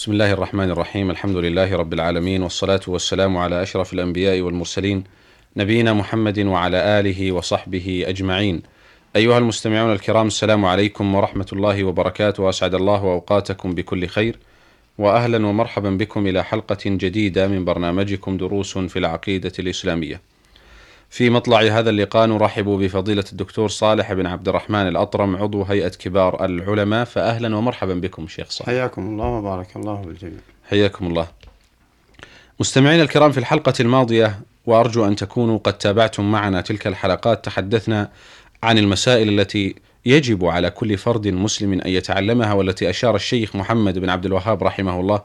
بسم الله الرحمن الرحيم الحمد لله رب العالمين والصلاة والسلام على أشرف الأنبياء والمرسلين نبينا محمد وعلى آله وصحبه أجمعين أيها المستمعون الكرام السلام عليكم ورحمة الله وبركاته وأسعد الله أوقاتكم بكل خير وأهلا ومرحبا بكم إلى حلقة جديدة من برنامجكم دروس في العقيدة الإسلامية في مطلع هذا اللقاء نرحب بفضيلة الدكتور صالح بن عبد الرحمن الأطرم عضو هيئة كبار العلماء. فأهلا ومرحبا بكم شيخ صالح. حياكم الله وبارك الله بالجميع. حياكم الله. مستمعينا الكرام في الحلقة الماضية وأرجو أن تكونوا قد تابعتم معنا تلك الحلقات تحدثنا عن المسائل التي يجب على كل فرد مسلم أن يتعلمها والتي أشار الشيخ محمد بن عبد الوهاب رحمه الله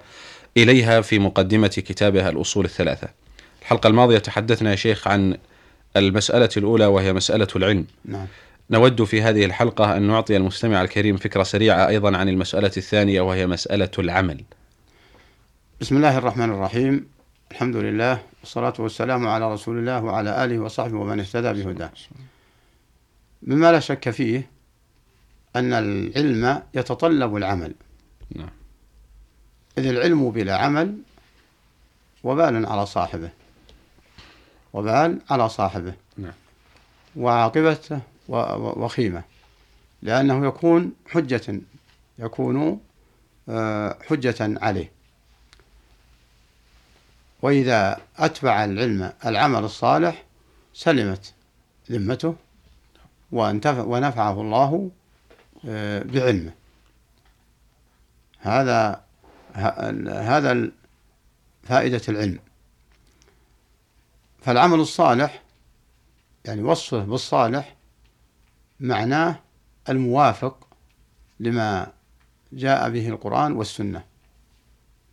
إليها في مقدمة كتابها الأصول الثلاثة. الحلقة الماضية تحدثنا يا شيخ عن المسألة الأولى وهي مسألة العلم. نعم. نود في هذه الحلقة أن نعطي المستمع الكريم فكرة سريعة أيضا عن المسألة الثانية وهي مسألة العمل. بسم الله الرحمن الرحيم. الحمد لله والصلاة والسلام على رسول الله وعلى آله وصحبه ومن اهتدى بهداه. مما لا شك فيه أن العلم يتطلب العمل. نعم. إذ العلم بلا عمل وبال على صاحبه. وبال على صاحبه. نعم. وعاقبته وخيمة. لأنه يكون حجة يكون آه، حجة عليه. وإذا أتبع العلم العمل الصالح سلمت ذمته ونفعه الله آه، بعلمه. هذا هذا فائدة العلم. فالعمل الصالح يعني وصفه بالصالح معناه الموافق لما جاء به القرآن والسنة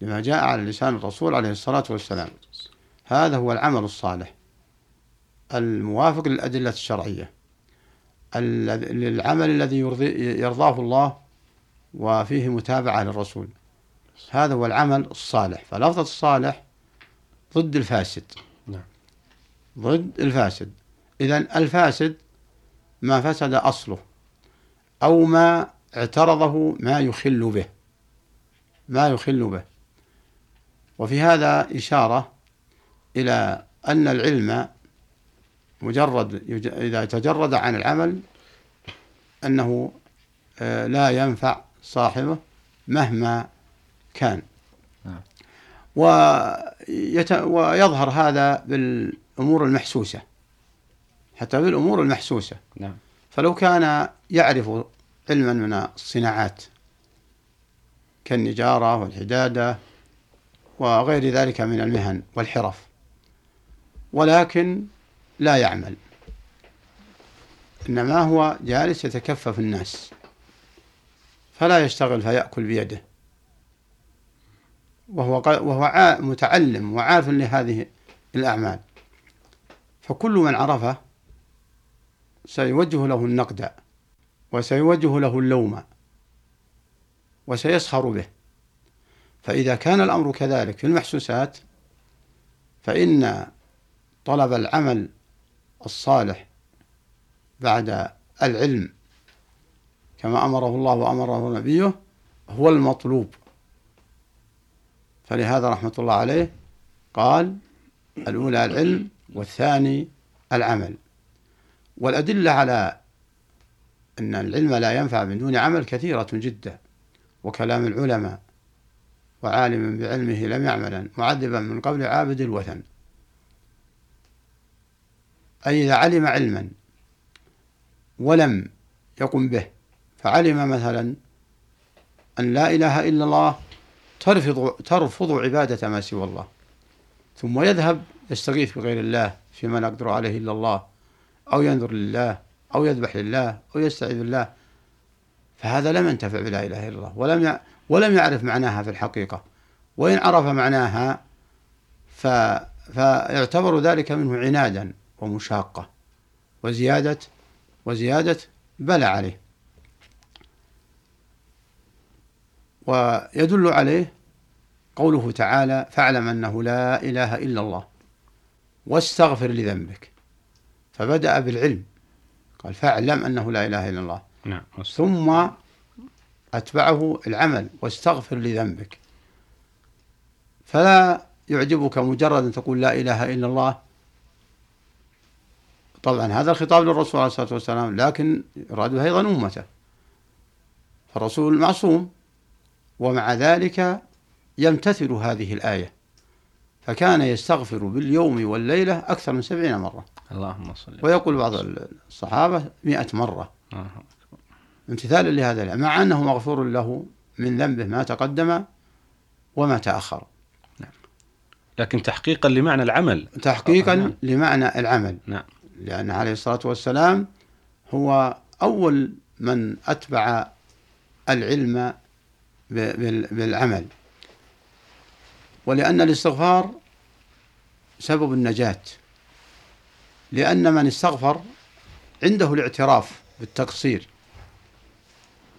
لما جاء على لسان الرسول عليه الصلاة والسلام. هذا هو العمل الصالح الموافق للأدلة الشرعية للعمل الذي يرضي يرضاه الله وفيه متابعة للرسول. هذا هو العمل الصالح فلفظة الصالح ضد الفاسد. نعم. ضد الفاسد. إذا الفاسد ما فسد أصله أو ما اعترضه ما يخل به. ما يخل به. وفي هذا إشارة إلى أن العلم مجرد إذا تجرد عن العمل أنه آه، لا ينفع صاحبه مهما كان. نعم. ويظهر هذا بالأمور المحسوسة. حتى بالأمور المحسوسة. نعم. فلو كان يعرف علما من الصناعات كالنجارة والحدادة وغير ذلك من المهن والحرف ولكن لا يعمل إنما هو جالس يتكفف الناس فلا يشتغل فيأكل بيده. وهو وهو متعلم وعارف لهذه الأعمال. فكل من عرفه سيوجه له النقد وسيوجه له اللوم وسيسخر به. فإذا كان الأمر كذلك في المحسوسات فإن طلب العمل الصالح بعد العلم كما أمره الله وأمره نبيه هو المطلوب. فلهذا رحمة الله عليه قال الأولى العلم والثاني العمل. والأدلة على أن العلم لا ينفع من دون عمل كثيرة جدا وكلام العلماء وعالم بعلمه لم يعملا معذبا من قبل عابد الوثن. أي إذا علم علما ولم يقم به فعلم مثلا أن لا إله إلا الله ترفض ترفض عبادة ما سوى الله ثم يذهب يستغيث بغير الله فيما لا يقدر عليه إلا الله أو ينذر لله أو يذبح لله أو يستعيذ بالله. فهذا لم ينتفع بلا إله إلا الله ولم ولم يعرف معناها في الحقيقة. وإن عرف معناها فيعتبر ذلك منه عنادا ومشاقة وزيادة وزيادة بلى عليه. ويدل عليه قوله تعالى فاعلم أنه لا إله إلا الله واستغفر لذنبك. فبدأ بالعلم. قال فاعلم أنه لا إله إلا الله. نعم ثم أتبعه العمل واستغفر لذنبك. فلا يعجبك مجرد أن تقول لا إله إلا الله. طبعا هذا الخطاب للرسول عليه الصلاة والسلام لكن يراد أيضا أمته. فالرسول معصوم ومع ذلك يمتثل هذه الآية. فكان يستغفر باليوم والليلة أكثر من سبعين مرة. اللهم صل ويقول بعض الصحابة مئة مرة. آه. امتثالا لهذا مع أنه مغفور له من ذنبه ما تقدم وما تأخر. لكن تحقيقا لمعنى العمل. تحقيقا نعم. لمعنى العمل. نعم. لأن عليه الصلاة والسلام هو أول من أتبع العلم بالعمل. ولأن الاستغفار سبب النجاة. لأن من استغفر عنده الاعتراف بالتقصير.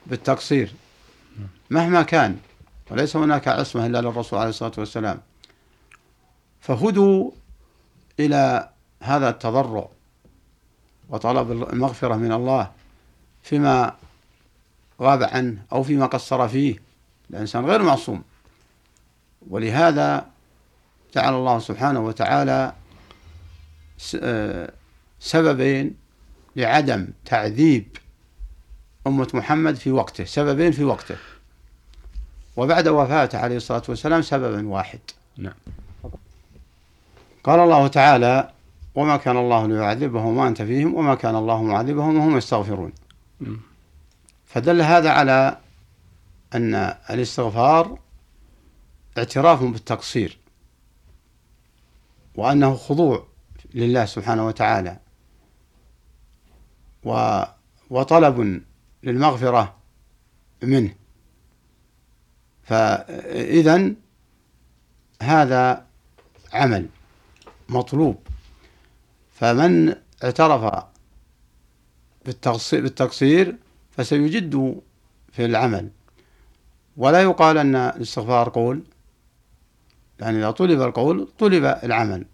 بالتقصير. مهما كان وليس هناك عصمة إلا للرسول عليه الصلاة والسلام. فهدوا إلى هذا التضرع وطلب المغفرة من الله فيما غاب عنه أو فيما قصر فيه. الإنسان غير معصوم. ولهذا جعل الله سبحانه وتعالى آه، سببين لعدم تعذيب أمة محمد في وقته سببين في وقته. وبعد وفاته عليه الصلاة والسلام سببا واحد. نعم. قال الله تعالى وما كان الله ليعذبهم وما أنت فيهم وما كان الله معذبهم وهم يستغفرون. فدل هذا على أن الاستغفار اعتراف بالتقصير وأنه خضوع لله سبحانه وتعالى وطلب للمغفرة منه. فإذا هذا عمل مطلوب. فمن اعترف بالتقصير فسيجد في العمل. ولا يقال أن الاستغفار قول. يعني إذا طلب القول طلب العمل.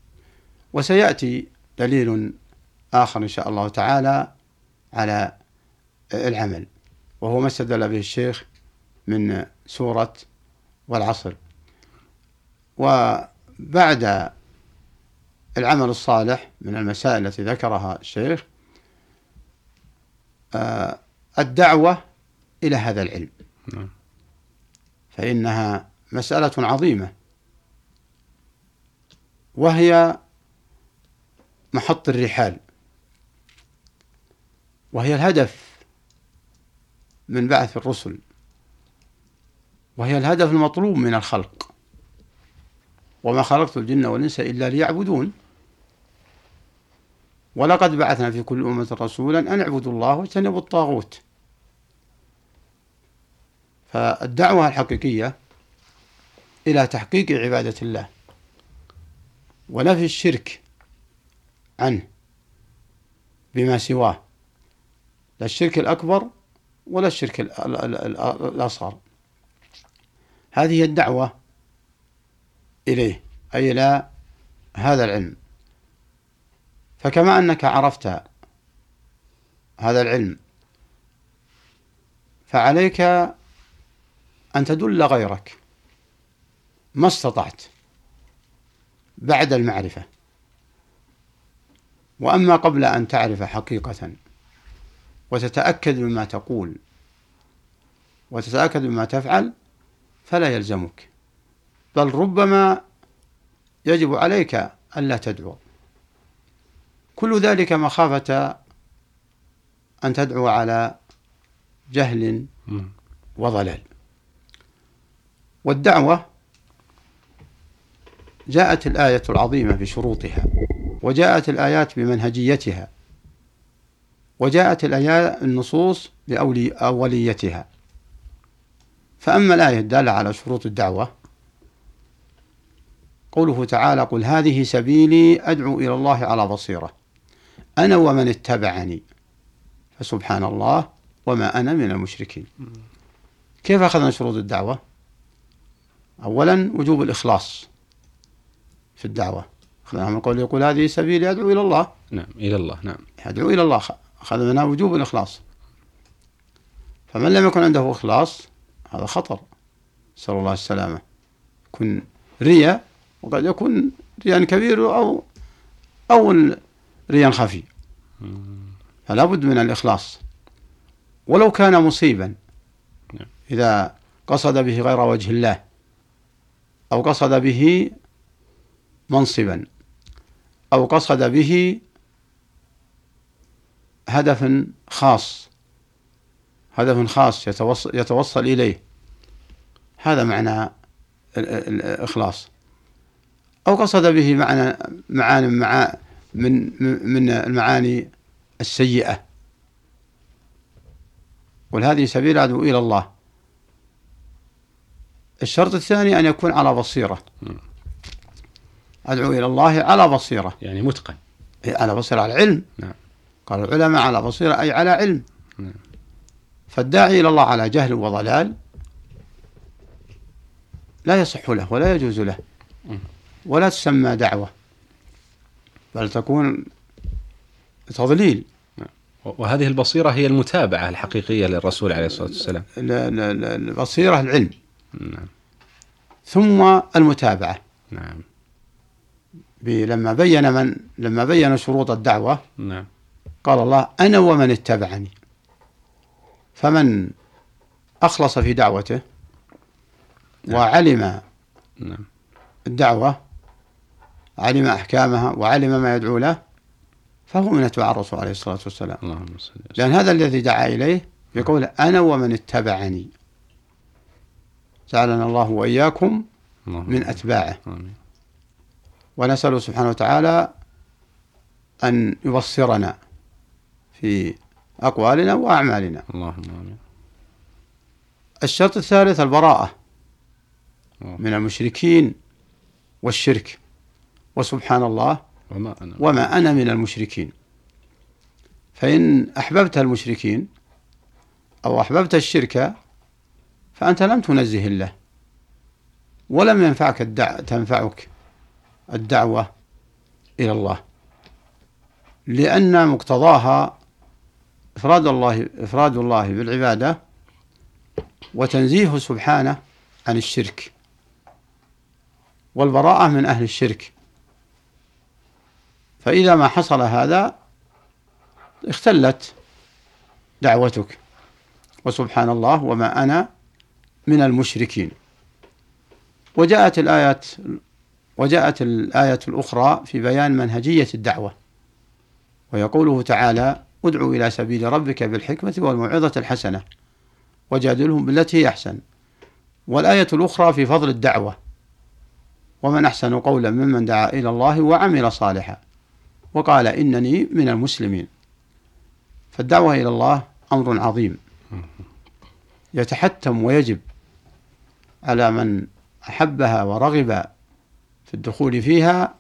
وسيأتي دليل آخر إن شاء الله تعالى على العمل وهو ما استدل به الشيخ من سورة والعصر. وبعد العمل الصالح من المسائل التي ذكرها الشيخ آه، الدعوة إلى هذا العلم. نعم. فإنها مسألة عظيمة. وهي محط الرحال. وهي الهدف من بعث الرسل. وهي الهدف المطلوب من الخلق. وما خلقت الجن والإنس إلا ليعبدون. ولقد بعثنا في كل أمة رسولا أن اعبدوا الله واجتنبوا الطاغوت. فالدعوة الحقيقية إلى تحقيق عبادة الله. ونفي الشرك عنه بما سواه. لا الشرك الأكبر ولا الشرك ال- ال- ال- ال- الأصغر. هذه الدعوة إليه أي إلى هذا العلم. فكما أنك عرفت هذا العلم فعليك أن تدل غيرك. ما استطعت. بعد المعرفة. وأما قبل أن تعرف حقيقة وتتأكد مما تقول وتتأكد مما تفعل فلا يلزمك. بل ربما يجب عليك ألا تدعو. كل ذلك مخافة أن تدعو على جهل. وضلال. والدعوة جاءت الآية العظيمة بشروطها وجاءت الآيات بمنهجيتها وجاءت الآيات النصوص بأوليتها فأما الآية الدالة على شروط الدعوة قوله تعالى قل هذه سبيلي أدعو إلى الله على بصيرة أنا ومن اتبعني فسبحان الله وما أنا من المشركين. كيف أخذنا شروط الدعوة؟ أولا وجوب الإخلاص. في الدعوة. أخذنا من قول يقول هذه سبيلي أدعو إلى الله. نعم إلى الله نعم. يدعو إلى الله. أخذ منها وجوب الإخلاص. فمن لم يكن عنده إخلاص هذا خطر. نسأل الله السلامة. يكون رياء وقد يكون رياء كبير أو أو رياء خفي. فلا بد من الإخلاص. ولو كان مصيبا نعم. إذا قصد به غير وجه الله أو قصد به منصبا أو قصد به هدف خاص هدف خاص يتوصل, يتوصل إليه. هذا معنى الإخلاص. أو قصد به معنى معاني مع من من المعاني السيئة. قل هذه سبيل أدعو إلى الله. الشرط الثاني أن يكون على بصيرة. أدعو إلى الله على بصيرة. يعني متقن. إيه، على بصيرة على علم. نعم. قال العلماء على بصيرة أي على علم. نعم. فالداعي إلى الله على جهل وضلال لا يصح له ولا يجوز له. ولا تسمى دعوة. بل تكون تضليل وهذه البصيرة هي المتابعة الحقيقية للرسول عليه الصلاة والسلام. البصيرة العلم. نعم. ثم المتابعة. نعم. لما بين من لما بين شروط الدعوة نعم. قال الله أنا ومن اتبعني. فمن أخلص في دعوته نعم. وعلم نعم. الدعوة علم أحكامها وعلم ما يدعو له فهو من أتباع الرسول عليه الصلاة والسلام. اللهم صل وسلم. لأن هذا الذي دعا إليه يقول أنا ومن اتبعني. جعلنا الله وإياكم من أتباعه. آمين. ونسأله سبحانه وتعالى أن يبصرنا في أقوالنا وأعمالنا. اللهم آمين. الشرط الثالث البراءة آه. من المشركين والشرك. وسبحان الله وما أنا. وما أنا من المشركين. فإن أحببت المشركين أو أحببت الشرك فأنت لم تنزه الله ولم ينفعك الدع... تنفعك. الدعوة إلى الله. لأن مقتضاها إفراد الله إفراد الله بالعبادة وتنزيهه سبحانه عن الشرك. والبراءة من أهل الشرك. فإذا ما حصل هذا اختلت دعوتك. وسبحان الله وما أنا من المشركين. وجاءت الآيات وجاءت الآية الأخرى في بيان منهجية الدعوة ويقوله تعالى ادعو إلى سبيل ربك بالحكمة والموعظة الحسنة وجادلهم بالتي هي أحسن. والآية الأخرى في فضل الدعوة ومن أحسن قولا ممن دعا إلى الله وعمل صالحا. وقال إنني من المسلمين. فالدعوة إلى الله أمر عظيم. يتحتم ويجب على من أحبها ورغب في الدخول فيها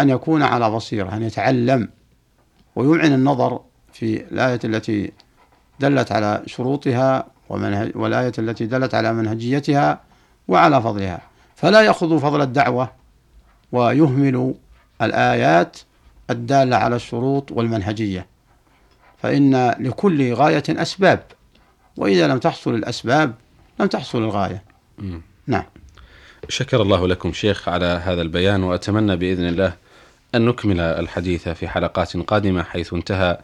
أن يكون على بصيرة أن يتعلم ويمعن النظر في الآية التي دلت على شروطها ومنهج والآية التي دلت على منهجيتها وعلى فضلها. فلا يأخذ فضل الدعوة ويهمل الآيات الدالة على الشروط والمنهجية. فإن لكل غاية أسباب وإذا لم تحصل الأسباب لم تحصل الغاية. نعم. شكر الله لكم شيخ على هذا البيان وأتمنى بإذن الله أن نكمل الحديث في حلقات قادمة حيث انتهى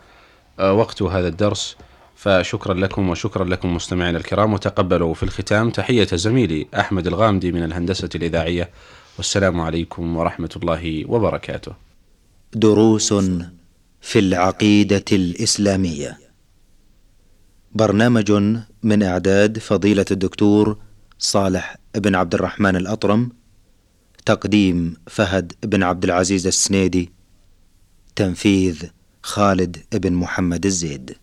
آه، وقت هذا الدرس. فشكرا لكم وشكرا لكم مستمعينا الكرام وتقبلوا في الختام. تحية زميلي أحمد الغامدي من الهندسة الإذاعية والسلام عليكم ورحمة الله وبركاته. دروس في العقيدة الإسلامية. برنامج من إعداد فضيلة الدكتور صالح بن عبد الرحمن الأطرم تقديم فهد بن عبد العزيز السنيدي تنفيذ خالد بن محمد الزيد.